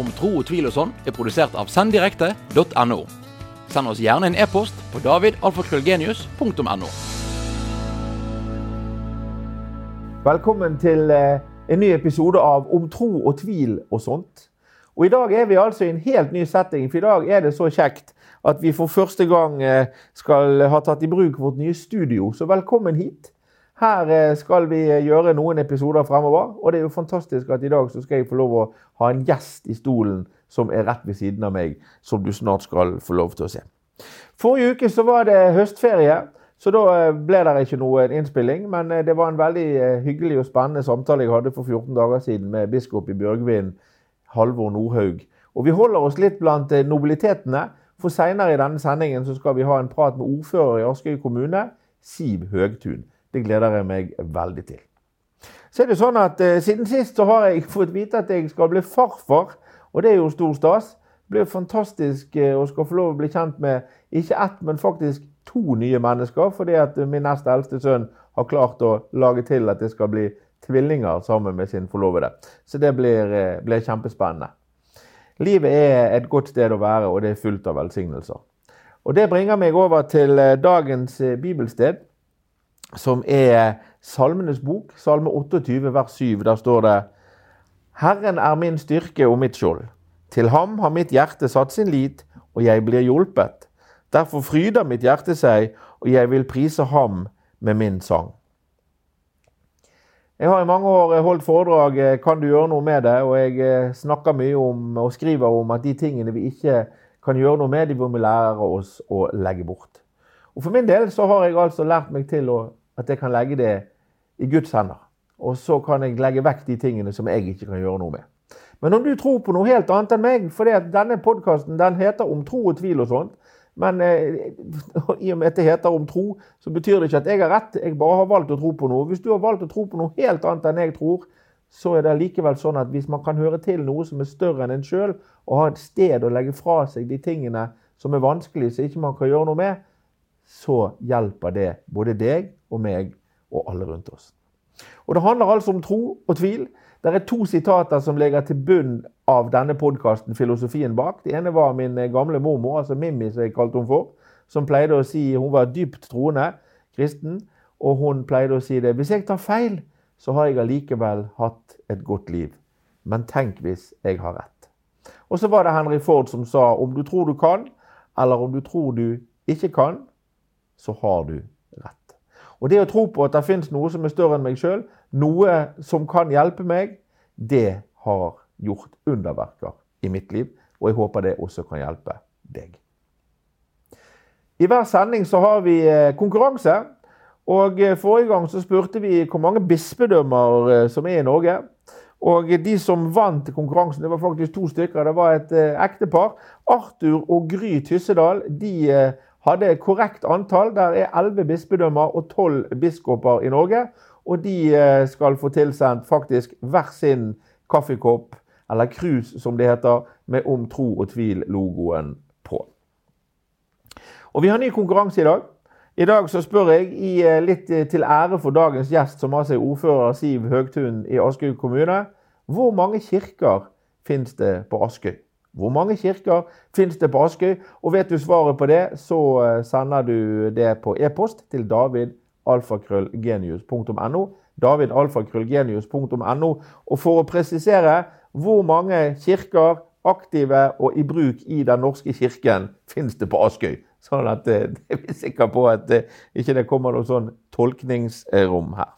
om tro og tvil og sånn er produsert av senddirekte.no. Send oss gjerne en e-post på davidalfakrøllgenius.no. Velkommen til eh, en ny episode av Om tro og tvil og sånt. Og I dag er vi altså i en helt ny setting, for i dag er det så kjekt at vi for første gang eh, skal ha tatt i bruk vårt nye studio. Så velkommen hit. Her eh, skal vi gjøre noen episoder fremover, og det er jo fantastisk at i dag så skal jeg få lov å ha en gjest i stolen som er rett ved siden av meg, som du snart skal få lov til å se. Forrige uke så var det høstferie, så da eh, ble det ikke noen innspilling. Men det var en veldig hyggelig og spennende samtale jeg hadde for 14 dager siden med biskop i Bjørgvin, Halvor Nordhaug. Og vi holder oss litt blant nobilitetene, for seinere i denne sendingen så skal vi ha en prat med ordfører i Askøy kommune, Siv Høgtun. Det gleder jeg meg veldig til. Så er det sånn at eh, Siden sist så har jeg fått vite at jeg skal bli farfar, og det er jo stor stas. Det blir fantastisk eh, skal få lov å bli kjent med ikke ett, men faktisk to nye mennesker. Fordi at min nest eldste sønn har klart å lage til at det skal bli tvillinger sammen med sin forlovede. Så det blir, eh, blir kjempespennende. Livet er et godt sted å være, og det er fullt av velsignelser. Og Det bringer meg over til eh, dagens eh, bibelsted som er Salmenes bok, salme 28, vers 7. Der står det Herren er min styrke og mitt skjold. Til ham har mitt hjerte satt sin lit, og jeg blir hjulpet. Derfor fryder mitt hjerte seg, og jeg vil prise ham med min sang. Jeg har i mange år holdt foredrag eh, 'Kan du gjøre noe med det?' og jeg eh, snakker mye om og skriver om at de tingene vi ikke kan gjøre noe med, de må vi lære oss å legge bort. Og For min del så har jeg altså lært meg til å at jeg kan legge det i Guds hender. Og så kan jeg legge vekk de tingene som jeg ikke kan gjøre noe med. Men om du tror på noe helt annet enn meg, for denne podkasten heter om tro og tvil og sånt, men eh, i og med at det heter om tro, så betyr det ikke at jeg har rett. Jeg bare har valgt å tro på noe. Hvis du har valgt å tro på noe helt annet enn jeg tror, så er det likevel sånn at hvis man kan høre til noe som er større enn en sjøl, og ha et sted å legge fra seg de tingene som er vanskelig, så ikke man kan gjøre noe med, så hjelper det både deg og meg og alle rundt oss. Og Det handler altså om tro og tvil. Det er to sitater som ligger til bunn av denne podkasten, filosofien bak. Det ene var min gamle mormor, altså Mimmi, som jeg kalte henne for, som pleide å si hun var dypt troende kristen, og hun pleide å si det Hvis jeg tar feil, så har jeg allikevel hatt et godt liv. Men tenk hvis jeg har rett. Og så var det Henry Ford som sa om du tror du kan, eller om du tror du ikke kan, så har du rett. Og det å tro på at det fins noe som er større enn meg sjøl, noe som kan hjelpe meg, det har gjort underverker i mitt liv. Og jeg håper det også kan hjelpe deg. I hver sending så har vi eh, konkurranse. Og eh, Forrige gang så spurte vi hvor mange bispedømmer eh, som er i Norge. Og De som vant konkurransen, det var faktisk to stykker. Det var et ektepar. Arthur og Gry Tyssedal de hadde et korrekt antall. Der er elleve bispedømmer og tolv biskoper i Norge. Og de eh, skal få tilsendt faktisk hver sin kaffekopp, eller krus som det heter, med Om tro og tvil-logoen på. Og vi har ny konkurranse i dag. I dag så spør jeg, i eh, litt eh, til ære for dagens gjest, som altså er ordfører Siv Høgtun i Askøy kommune, hvor mange kirker finnes det på Askøy? Hvor mange kirker finnes det på Askøy? Og vet du svaret på det, så eh, sender du det på e-post til davidalfakrøllgenius.no. davidalfakrøllgenius.no. Og for å presisere hvor mange kirker aktive og i bruk i Den norske kirken finnes det på Askøy. Sånn at det er er sikker på at eh, ikke det kommer noe sånn tolkningsrom her.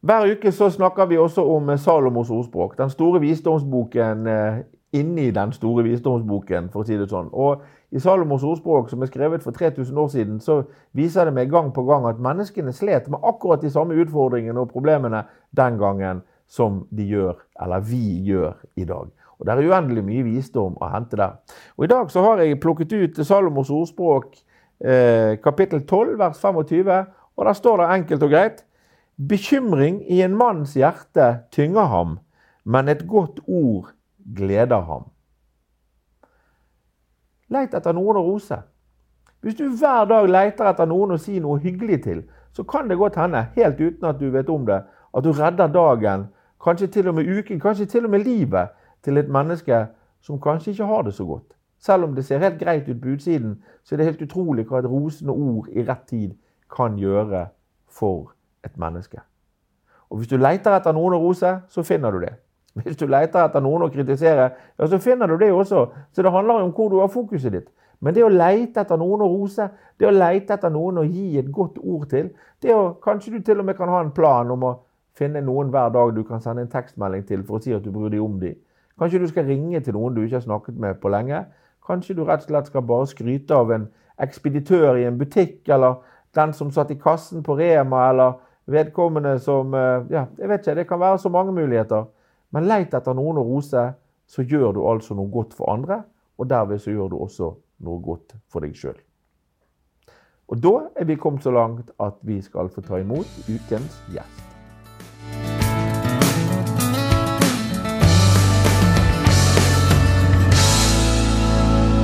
Hver uke så snakker vi også om Salomos ordspråk. Den store visdomsboken eh, inni den store visdomsboken, for å si det sånn. Og I Salomos ordspråk, som er skrevet for 3000 år siden, så viser det meg gang på gang at menneskene slet med akkurat de samme utfordringene og problemene den gangen som de gjør, eller vi gjør, i dag. Og Det er uendelig mye visdom å hente der. Og I dag så har jeg plukket ut Salomos ordspråk eh, kapittel 12, vers 25, og der står det enkelt og greit Bekymring i en manns hjerte tynger ham, men et godt ord gleder ham. Leit etter noen å rose. Hvis du hver dag leter etter noen å si noe hyggelig til, så kan det godt hende, helt uten at du vet om det, at du redder dagen, kanskje til og med uken, kanskje til og med livet, til et menneske som kanskje ikke har det så godt. Selv om det ser helt greit ut på utsiden, så er det helt utrolig hva et rosende ord i rett tid kan gjøre for et menneske. Og Hvis du leter etter noen å rose, så finner du det. Hvis du leter etter noen å kritisere, ja, så finner du det også. Så det handler om hvor du har fokuset ditt. Men det å leite etter noen å rose, det å leite etter noen å gi et godt ord til det å, Kanskje du til og med kan ha en plan om å finne noen hver dag du kan sende en tekstmelding til for å si at du bryr deg om dem. Kanskje du skal ringe til noen du ikke har snakket med på lenge. Kanskje du rett og slett skal bare skryte av en ekspeditør i en butikk, eller den som satt i kassen på Rema, eller vedkommende som eh, Ja, jeg vet ikke. Det kan være så mange muligheter. Men leit etter noen å rose, så gjør du altså noe godt for andre. Og derved så gjør du også noe godt for deg sjøl. Og da er vi kommet så langt at vi skal få ta imot ukens gjest.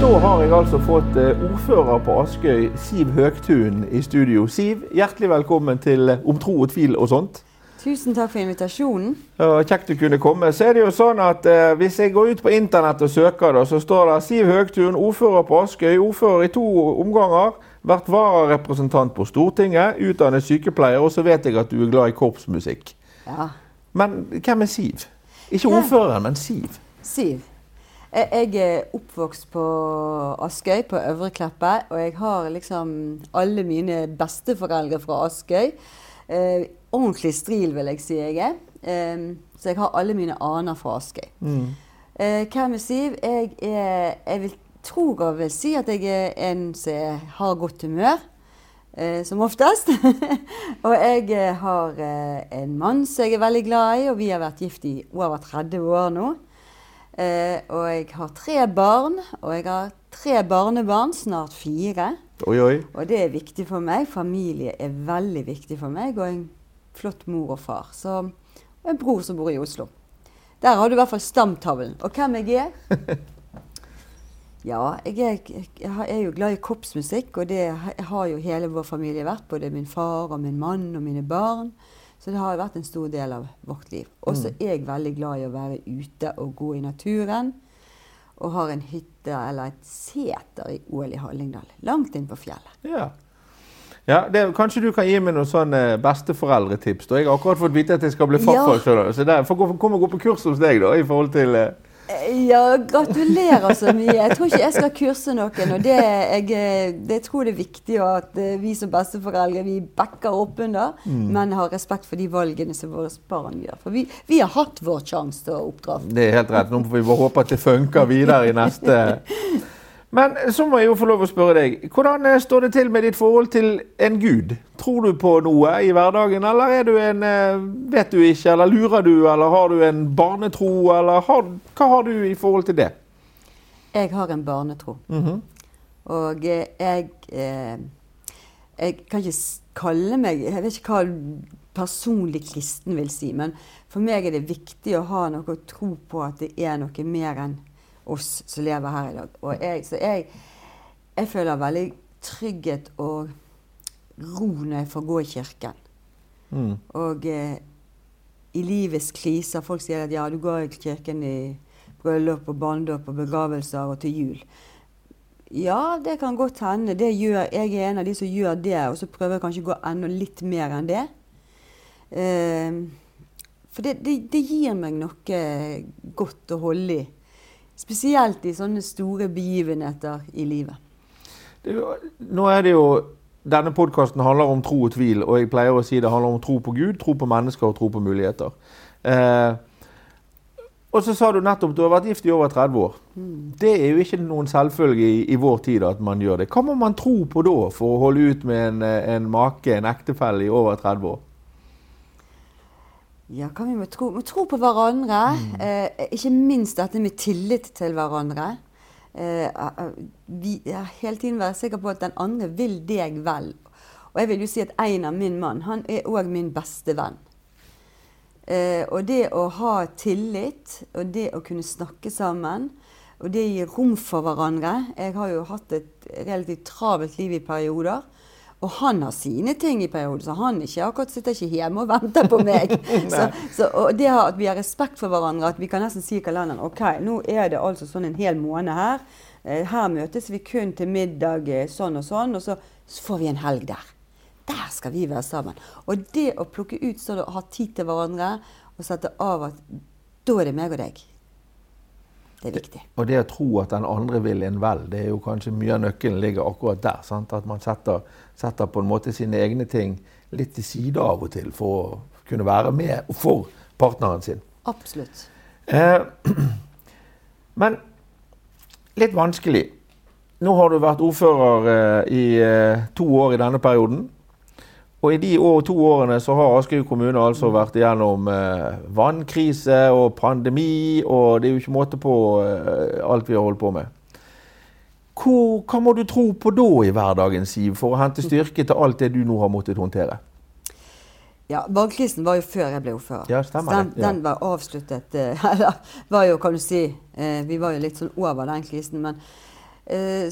Da har jeg altså fått eh, ordfører på Askøy, Siv Høgtun, i studio. Siv, hjertelig velkommen til Om tro og tvil og sånt. Tusen takk for invitasjonen. Ja, kjekt du kunne komme. Så er det jo sånn at eh, Hvis jeg går ut på internett og søker, da, så står det Siv Høgtun, ordfører på Askøy. Ordfører i to omganger. Vært vararepresentant på Stortinget. Utdannet sykepleier. Og så vet jeg at du er glad i korpsmusikk. Ja. Men hvem er Siv? Ikke ordføreren, men Siv. Siv. Jeg er oppvokst på Askøy, på Øvre Kleppe. Og jeg har liksom alle mine besteforeldre fra Askøy. Eh, ordentlig stril, vil jeg si jeg er. Eh, så jeg har alle mine aner fra Askøy. Mm. Eh, hvem er Siv? Jeg, er, jeg vil, tror jeg vil si at jeg er en som har godt humør. Eh, som oftest. og jeg eh, har eh, en mann som jeg er veldig glad i, og vi har vært gift i over 30 år nå. Eh, og jeg har tre barn, og jeg har tre barnebarn, snart fire. Oi, oi. Og det er viktig for meg. Familie er veldig viktig for meg, og en flott mor og far. Så, og en bror som bor i Oslo. Der har du i hvert fall stamtavlen. Og hvem jeg er? Ja, jeg er, jeg er jo glad i korpsmusikk, og det har jo hele vår familie vært. Både min far og min mann og mine barn. Så det har vært en stor del av vårt liv. Og så mm. er jeg veldig glad i å være ute og gå i naturen. Og har en hytte eller et seter i Ål i Hallingdal. Langt inn på fjellet. Ja. ja det, kanskje du kan gi meg noen sånne besteforeldretips? Jeg har akkurat fått vite at jeg skal bli farfar. Ja. Så der, komme og gå på kurs hos deg da, i forhold til eh, ja, gratulerer så mye. Jeg tror ikke jeg skal kurse noen. og Det, jeg, det tror det er viktig at eh, vi som besteforeldre vi backer opp under, mm. men har respekt for de valgene som våre barn gjør. For vi, vi har hatt vår sjanse til å oppdra. Det er helt rett. Nå får vi håpe at det funker videre i neste Men så må jeg jo få lov å spørre deg. Hvordan eh, står det til med ditt forhold til en gud? Tror du på noe i hverdagen, eller er du en eh, Vet du ikke, eller lurer du, eller har du en barnetro, eller har, hva har du i forhold til det? Jeg har en barnetro. Mm -hmm. Og jeg eh, Jeg kan ikke kalle meg Jeg vet ikke hva personlig kristen vil si, men for meg er det viktig å ha noe å tro på at det er noe mer enn oss som lever her i dag. Og jeg, så jeg, jeg føler veldig trygghet og ro når jeg får gå i kirken. Mm. Og eh, i livets kriser Folk sier at ja, du går i kirken i bryllup og barnedåp og begravelser og til jul. Ja, det kan godt hende. Det gjør, jeg er en av de som gjør det, og så prøver jeg kanskje å gå enda litt mer enn det. Eh, for det, det, det, gir meg noe godt å holde i. Spesielt i sånne store begivenheter i livet. nå er det jo Denne podkasten handler om tro og tvil, og jeg pleier å si det handler om tro på Gud, tro på mennesker og tro på muligheter. Eh, og så sa du nettopp du har vært gift i over 30 år. Mm. Det er jo ikke noen selvfølge i, i, vår tid at man gjør det. Hva må man tro på da for å holde ut med en, en make, en ektefelle, i over 30 år? Ja, hva vi må tro? Vi må tro på hverandre. Mm. Eh, ikke minst dette med tillit til hverandre. Eh, eh vi er hele tiden være sikker på at den andre vil deg vel. Og jeg vil jo si at Einar, min mann, han er òg min beste venn. Eh, og det å ha tillit, og det å kunne snakke sammen, og det å gi rom for hverandre Jeg har jo hatt et relativt travelt liv i perioder. Og han har sine ting i perioden, så han ikke akkurat sitter ikke hjemme og venter på meg. så, så, og det at vi har respekt for hverandre, at vi kan nesten si i kalenderen OK, nå er det altså sånn en hel måned her. Eh, her møtes vi kun til middag eh, sånn og sånn, og så, så får vi en helg der. Der skal vi være sammen. Og det å plukke ut sånn og ha tid til hverandre og sette av at da er det meg og deg. Det er viktig. Og det å tro at den andre vil en vel, det er jo kanskje mye av nøkkelen ligger akkurat der. Sant? At man setter, setter, på en måte sine egne ting litt til side av og til for å kunne være med for partneren sin. Absolutt. Eh, men litt vanskelig. Nå har du vært ordfører eh, i eh, to år i denne perioden. Og i de år, to årene så har Askøy kommune altså vært igjennom eh, vannkrise og pandemi, og det er jo ikke måte på eh, alt vi har holdt på med. Hvor, hva må du tro på da i hverdagen, Siv, for å hente styrke til alt det du nå har måttet håndtere? Ja, Bankkrisen var jo før jeg ble ordfører. Ja, stemmer den, det. Ja. den var avsluttet eh, Eller var jo, kan du si eh, Vi var jo litt sånn over den krisen. Men,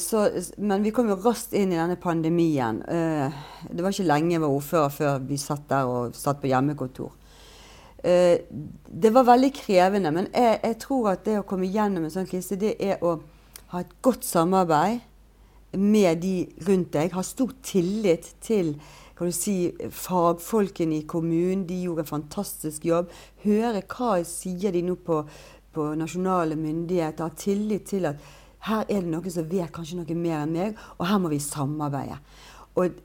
så, men vi kom jo raskt inn i denne pandemien. Eh, det var ikke lenge jeg var ordfører før vi satt der og satt på hjemmekontor. Eh, det var veldig krevende, men jeg, jeg tror at det å komme gjennom en sånn krise, det er å ha et godt samarbeid med de rundt deg. Ha stor tillit til kan du si, fagfolkene i kommunen. De gjorde en fantastisk jobb. Høre hva sier de nå på, på nasjonale myndigheter. Ha tillit til at her er det noen som vet kanskje noe mer enn meg, og her må vi samarbeide. Og,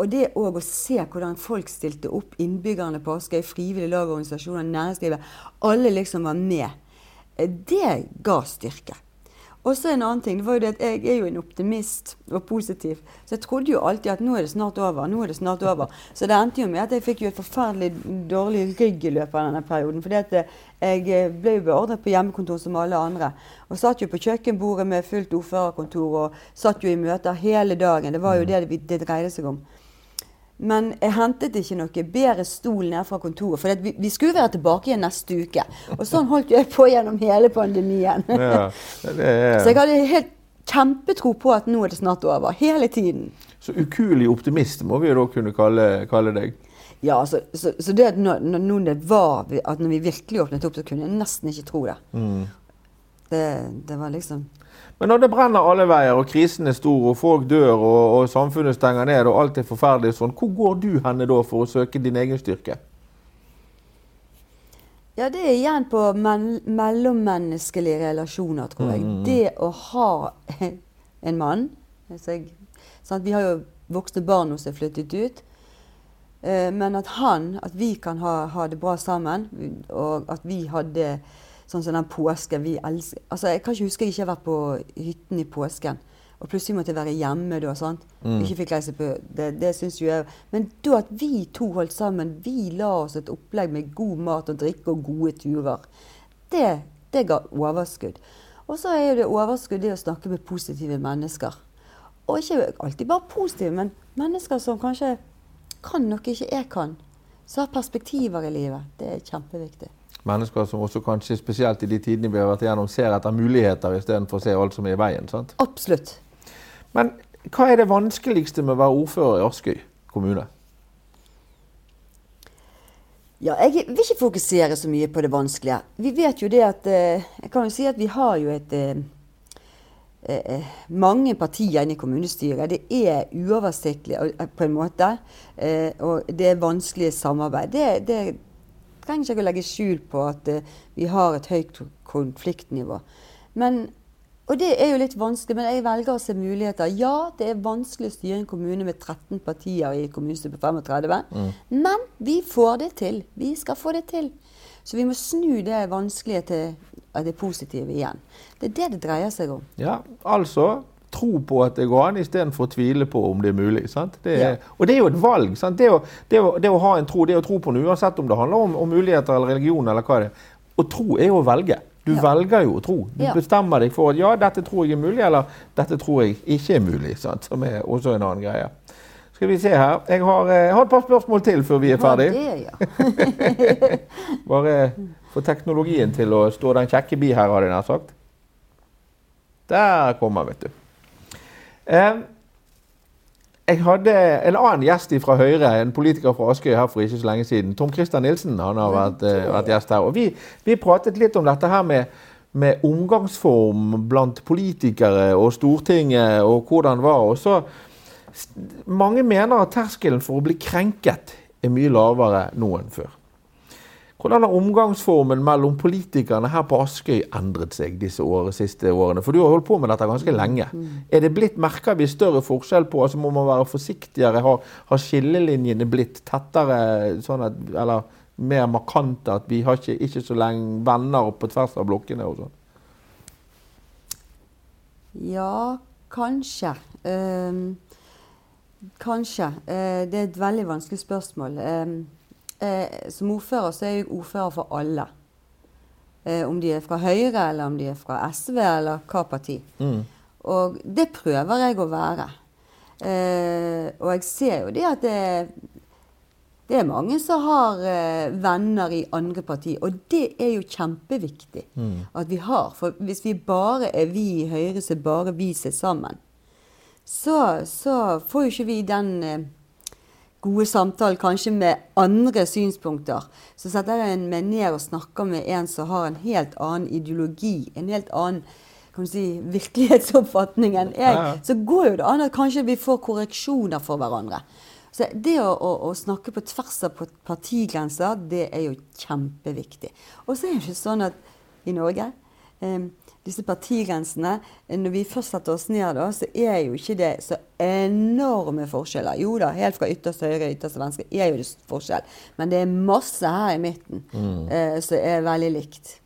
og det òg å se hvordan folk stilte opp, innbyggerne på Askøy, frivillige lag og organisasjoner, næringslivet, alle liksom var med. Det ga styrke. Og så en annen ting, det var jo det at Jeg er jo en optimist og positiv, så jeg trodde jo alltid at nå er det snart over. nå er det snart over. Så det endte jo med at jeg fikk jo et forferdelig dårlig rygg i løpet av denne perioden. fordi at jeg ble jo beordret på hjemmekontor som alle andre. Og satt jo på kjøkkenbordet med fullt ordførerkontor og satt jo i møter hele dagen. Det var jo det det, det dreide seg om. Men jeg hentet ikke noe bedre stol ned fra kontoret. For vi, vi, skulle være tilbake igjen neste uke. Og sånn holdt jeg på gjennom hele pandemien. Ja, er... Så jeg hadde helt kjempetro på at nå er det snart over. Hele tiden. Så ukuelig optimist må vi jo da kunne kalle, kalle deg? Ja, så, så, så det at når, når, det var, at når vi virkelig åpnet opp, så kunne jeg nesten ikke tro det. Mm. Det, det var liksom men når det brenner alle veier, og krisen er stor, og folk dør, og, og samfunnet stenger ned, og alt er forferdelig sånn, hvor går du henne da for å søke din egen styrke? Ja, det er igjen på mellommenneskelige relasjoner, tror jeg. Mm. Det å ha en mann jeg? Vi har jo voksne barn nå som er flyttet ut. Eh, men at han, at vi kan ha, ha det bra sammen, og at vi hadde Sånn som den påsken vi elsker. Altså, Jeg kan ikke huske jeg ikke har vært på hytten i påsken. Og plutselig måtte jeg være hjemme da. sant? Mm. Ikke fikk reise på Det, det syns jo jeg Men da at vi to holdt sammen, vi la oss et opplegg med god mat og drikke og gode turer, det, det ga overskudd. Og så er jo det overskudd det å snakke med positive mennesker. Og ikke alltid bare positive, men mennesker som kanskje kan noe ikke jeg kan. Så har perspektiver i livet. Det er kjempeviktig mennesker som også kanskje spesielt i de tidene vi har vært igjennom, ser etter muligheter istedenfor å se alt som er i veien. sant? Absolutt. Men hva er det vanskeligste med å være ordfører i Askøy kommune? Ja, jeg vil ikke fokusere så mye på det vanskelige. Vi vet jo det at eh, Jeg kan jo si at vi har jo et eh, eh, mange partier inne i kommunestyret. Det er uoversiktlig på en måte. og det er vanskelig samarbeid. Det, det trenger ikke å legge skjul på at uh, vi har et høyt konfliktnivå. Men, og det er jo litt vanskelig, men jeg velger å se muligheter. Ja, det er vanskelig å styre en kommune med 13 partier i kommunestyret på 35. Mm. Men vi får det til. Vi skal få det til. Så vi må snu det vanskelige til det positive igjen. Det er det det dreier seg om. Ja, altså tro på at det går an, istedenfor å tvile på om det er mulig. Det er, ja. Og det er jo et valg. Det å, det, å, det, å, ha en tro, det å tro på noe, uansett om det handler om, om muligheter eller religion eller hva det er. Å tro er jo å velge. Du ja. velger jo å tro. Du ja. bestemmer deg for at ja, dette tror jeg er mulig, eller dette tror jeg ikke er mulig. Sant? Som er også en annen greie. Skal vi se her. Jeg har, eh, jeg har et par spørsmål til før vi er ferdig. Bare få teknologien til å stå den kjekke bi her, hadde jeg nær sagt. Der kommer, vet du. Eh, Jeg hadde en annen gjest fra Høyre, en politiker fra Askøy her for ikke så lenge siden. Tom Christer Nilsen han har vært, uh, vært gjest her. Og vi, vi, pratet litt om dette her med, med, omgangsform blant politikere og Stortinget og hvordan det var. Og så, mange mener at terskelen for å bli krenket er mye lavere nå enn før. Hvordan har omgangsformen mellom politikerne her på Askøy endret seg disse årene, siste årene? For du har holdt på med dette ganske lenge. Mm. Er det blitt, Merker vi større forskjell på? altså Må man være forsiktigere? Har, har skillelinjene blitt tettere, sånn at, eller mer markante? At vi har ikke, ikke så lenge venner på tvers av blokkene og sånn? Ja, kanskje. Um, kanskje. Uh, det er et veldig vanskelig spørsmål. Um, eh, som ordfører så er jeg ordfører for alle. Eh, om de er fra Høyre, eller om de er fra SV, eller hva parti. Mm. Og det prøver jeg å være. Eh, og jeg ser jo det at det, det er mange som har eh, venner i andre partier. Og det er jo kjempeviktig mm. at vi har. For hvis vi bare er vi i Høyre, så bare vi ser sammen, så, så får jo ikke vi den eh, gode samtaler, kanskje med andre synspunkter. Så setter jeg meg ned og snakker med en som har en helt annen ideologi, en helt annen kan du si, virkelighetsoppfatning enn jeg. Ja, ja. Så går jo det an at kanskje vi får korreksjoner for hverandre. Så det å, å, å snakke på tvers av partigrenser, det er jo kjempeviktig. Og så er det ikke sånn at i Norge disse partigrensene Når vi først setter oss ned, da, så er jo ikke det så enorme forskjeller. Jo da, helt fra ytterst høyre og ytterst venstre er jo det forskjell. Men det er masse her i midten mm. eh, som er veldig likt.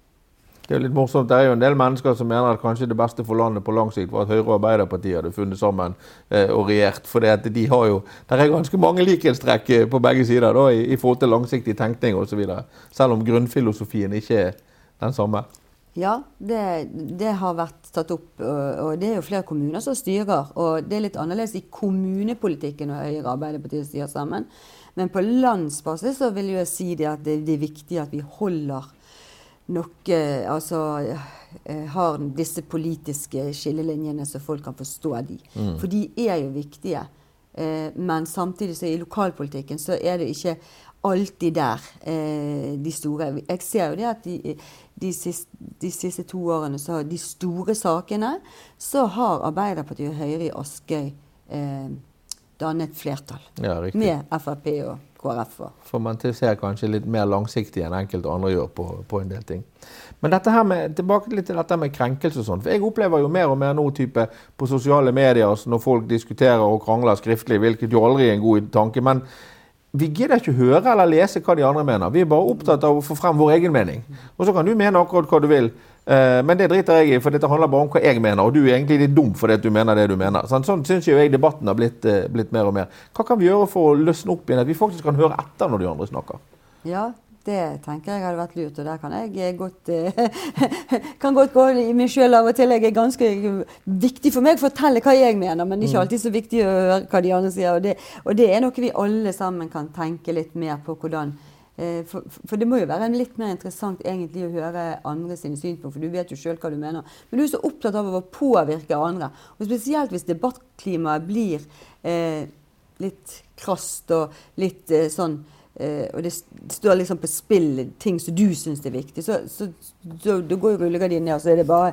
Det er jo litt morsomt. Det er jo en del mennesker som mener at kanskje det beste for landet på lang sikt var at Høyre og Arbeiderpartiet hadde funnet sammen eh, og regjert. For det de har jo, der er ganske mange likhetstrekk eh, på begge sider da, i, i forhold til langsiktig tenkning osv. Selv om grunnfilosofien ikke er den samme. Ja, det, det, har vært tatt opp. Og det er jo flere kommuner som styrer. Og det er litt annerledes i kommunepolitikken når Høyre og Arbeiderpartiet styrer sammen. Men på landsbasis så vil jeg si det at det, det er viktig at vi holder noe Altså eh, har disse politiske skillelinjene så folk kan forstå de. Mm. For de er jo viktige. Eh, men samtidig så i lokalpolitikken så er det ikke alltid der, eh, de store. Jeg ser jo det at de, de, siste, de, siste, to årene, så de store sakene, så har Arbeiderpartiet og Høyre i Askøy eh, dannet flertall. Ja, med Frp og KrF. For man ser kanskje litt mer langsiktig enn enkelte andre gjør på, på, en del ting. Men dette her med, tilbake litt til dette med krenkelse og sånn. For jeg opplever jo mer og mer nå type på sosiale medier altså når folk diskuterer og krangler skriftlig, hvilket jo aldri er en god tanke. men vi gidder ikke høre eller lese hva de andre mener. Vi er bare opptatt av å få frem vår egen mening. Og så kan du mene akkurat hva du vil, eh, men det driter jeg i, for dette handler bare om hva jeg mener. Og du er egentlig litt dum fordi du mener det du mener. Sånn, sånn syns jeg debatten har blitt, eh, blitt, mer og mer. Hva kan vi gjøre for å løsne opp igjen at vi faktisk kan høre etter når de andre snakker? Ja, det tenker jeg hadde vært lurt, og der kan jeg eh, godt, eh, kan godt gå i meg sjøl av og til. Jeg er ganske viktig for meg å fortelle hva jeg mener, men det er ikke mm. alltid så viktig å høre hva de andre sier. Og det, og det er noe vi alle sammen kan tenke litt mer på hvordan eh, for, for, det må jo være litt mer interessant egentlig å høre andre sine synspunkter, for du vet jo sjøl hva du mener. Men du er så opptatt av å påvirke andre. Og spesielt hvis debattklimaet blir eh, litt krast og litt eh, sånn Uh, og det står liksom på spill ting som du syns er viktig, så, så, så da går jo rullegardinen ned, og så er det bare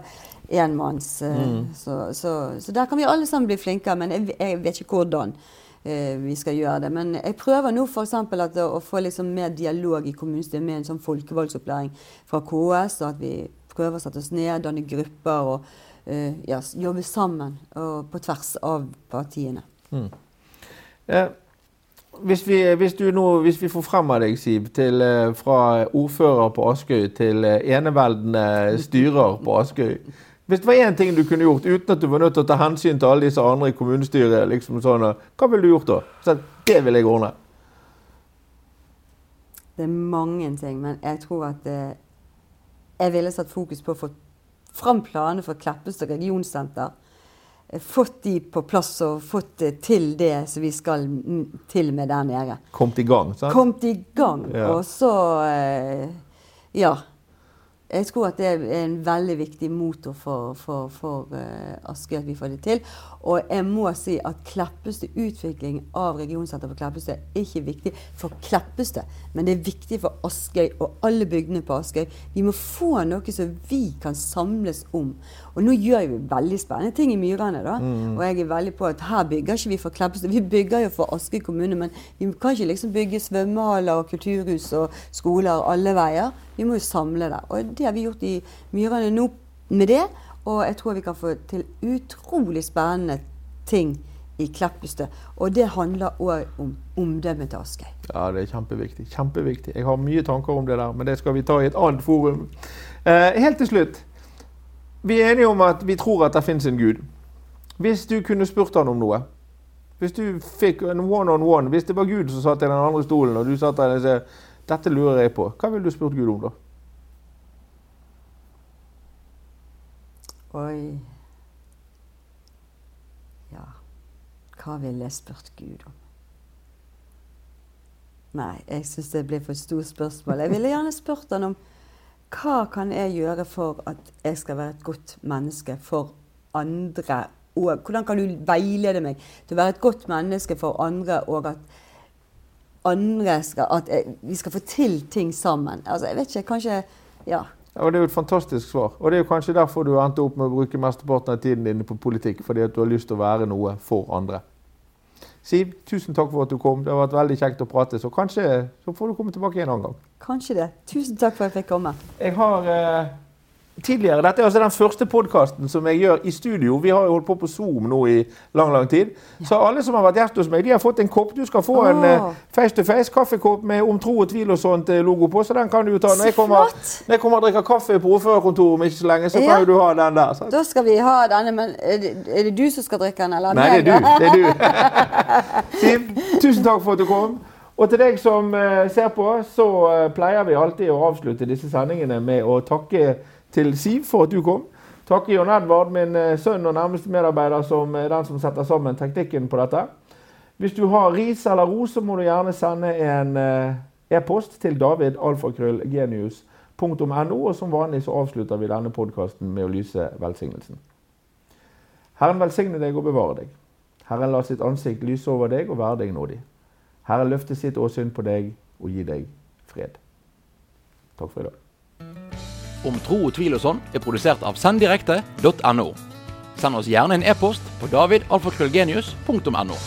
enmanns. Uh, mm. så, så, så, der kan vi alle sammen bli flinkere, men jeg, jeg vet ikke hvordan uh, vi skal gjøre det. Men jeg prøver nå f.eks. å, få liksom mer dialog i kommunestyret med en sånn folkevalgsopplæring fra KS, og at vi prøver å sette oss ned, danne grupper og ja, jobbe sammen og på tvers av partiene. Mm. Ja. Hvis vi, hvis, nå, hvis vi, får frem av deg, Siv, til, eh, fra ordfører på Askøy til eh, eneveldende styrer på Askøy Hvis det var én ting du kunne gjort uten at du var nødt til å ta hensyn til alle disse andre i kommunestyret, liksom sånn, hva ville du gjort da? Så det vil jeg ordne. Det er mange ting, men jeg tror at eh, jeg ville satt fokus på å få fram planer for Kleppestad regionsenter fått de på plass og fått til det som vi skal til med der nede. Kommet i gang, sant? Kommet i gang. Ja. Og så eh, Ja. Jeg tror at det er en veldig viktig motor for, for, for uh, Askøy at vi får det til. Og jeg må si at Kleppestø, utvikling av regionsenter for Kleppestø er ikke viktig for Kleppestø, men det er viktig for Askøy og alle bygdene på Askøy. Vi må få noe som vi kan samles om. Og nå gjør vi veldig spennende ting i Myrene. da, mm. Og jeg er veldig på at her bygger ikke vi for Kleppestø, vi bygger jo for Askøy kommune. Men vi kan ikke liksom bygge svømmehaller og kulturhus og skoler alle veier. Vi må jo samle det. Og det har vi gjort i Myrene nå med det. Og jeg tror vi kan få til utrolig spennende ting i Kleppestø. Og det handler òg om omdømmet til Askøy. Ja, det er kjempeviktig. Kjempeviktig. Jeg har mye tanker om det der, men det skal vi ta i et annet forum. Eh, helt til slutt. Vi er enige om at vi tror at det fins en gud. Hvis du kunne spurt han om noe Hvis du fikk en one on one, hvis det var Gud som satt i den andre stolen, og du satt der og sa 'Dette lurer jeg på', hva ville du spurt Gud om da? Oi Ja, hva ville jeg spurt Gud om? Nei, jeg syns det blir for stort spørsmål. Jeg ville gjerne spurt han om hva kan jeg gjøre for at jeg skal være et godt menneske for andre? Og hvordan kan du veilede meg til å være et godt menneske for andre, og at andre skal, at vi skal få til ting sammen? Altså, jeg vet ikke, kanskje Ja. Ja, og Det er jo et fantastisk svar. Og det er jo kanskje derfor du endte opp med å bruke mesteparten av tiden din på politikk. Fordi at du har lyst til å være noe for andre. Siv, tusen takk for at du kom. Det har vært veldig kjekt å prate. Så kanskje så får du komme tilbake en annen gang. Kanskje det. Tusen takk for at jeg fikk komme. Jeg har... Eh tidligere. Dette er altså den første podkasten som jeg gjør i studio. Vi har jo holdt på på Zoom nå i lang lang tid. Så alle som har vært gjest hos meg, de har fått en kopp. Du skal få oh. en uh, face to face kaffekopp med om tro og tvil og sånt eh, logo på. Så den kan du jo ta. Når jeg kommer, når jeg kommer og drikker kaffe på ordførerkontoret om ikke så lenge, så kan ja. du ha den der. Sant? Da skal vi ha denne, men er det, er det, du som skal drikke den, eller Nei, det er du. Det er du. Siv, tusen takk for at du kom. Og til deg som uh, ser på, så pleier vi alltid å avslutte disse sendingene med å takke til Siv for at du kom. Takke Jon Edvard, min eh, sønn og nærmeste medarbeider, som er den som setter sammen teknikken på dette. Hvis du har ris eller ros, så må du gjerne sende en eh, e-post til davidalfakrøllgenius.no. Og som vanlig så avslutter vi denne podkasten med å lyse velsignelsen. Herren velsigne deg og bevare deg. Herren la sitt ansikt lyse over deg og være deg nådig. Herren løfte sitt åsyn på deg og gi deg fred. Takk for i dag om tro og tvil og sånn er produsert av senddirekte.no. Send oss gjerne en e-post på davidalfakrøllgenius.no.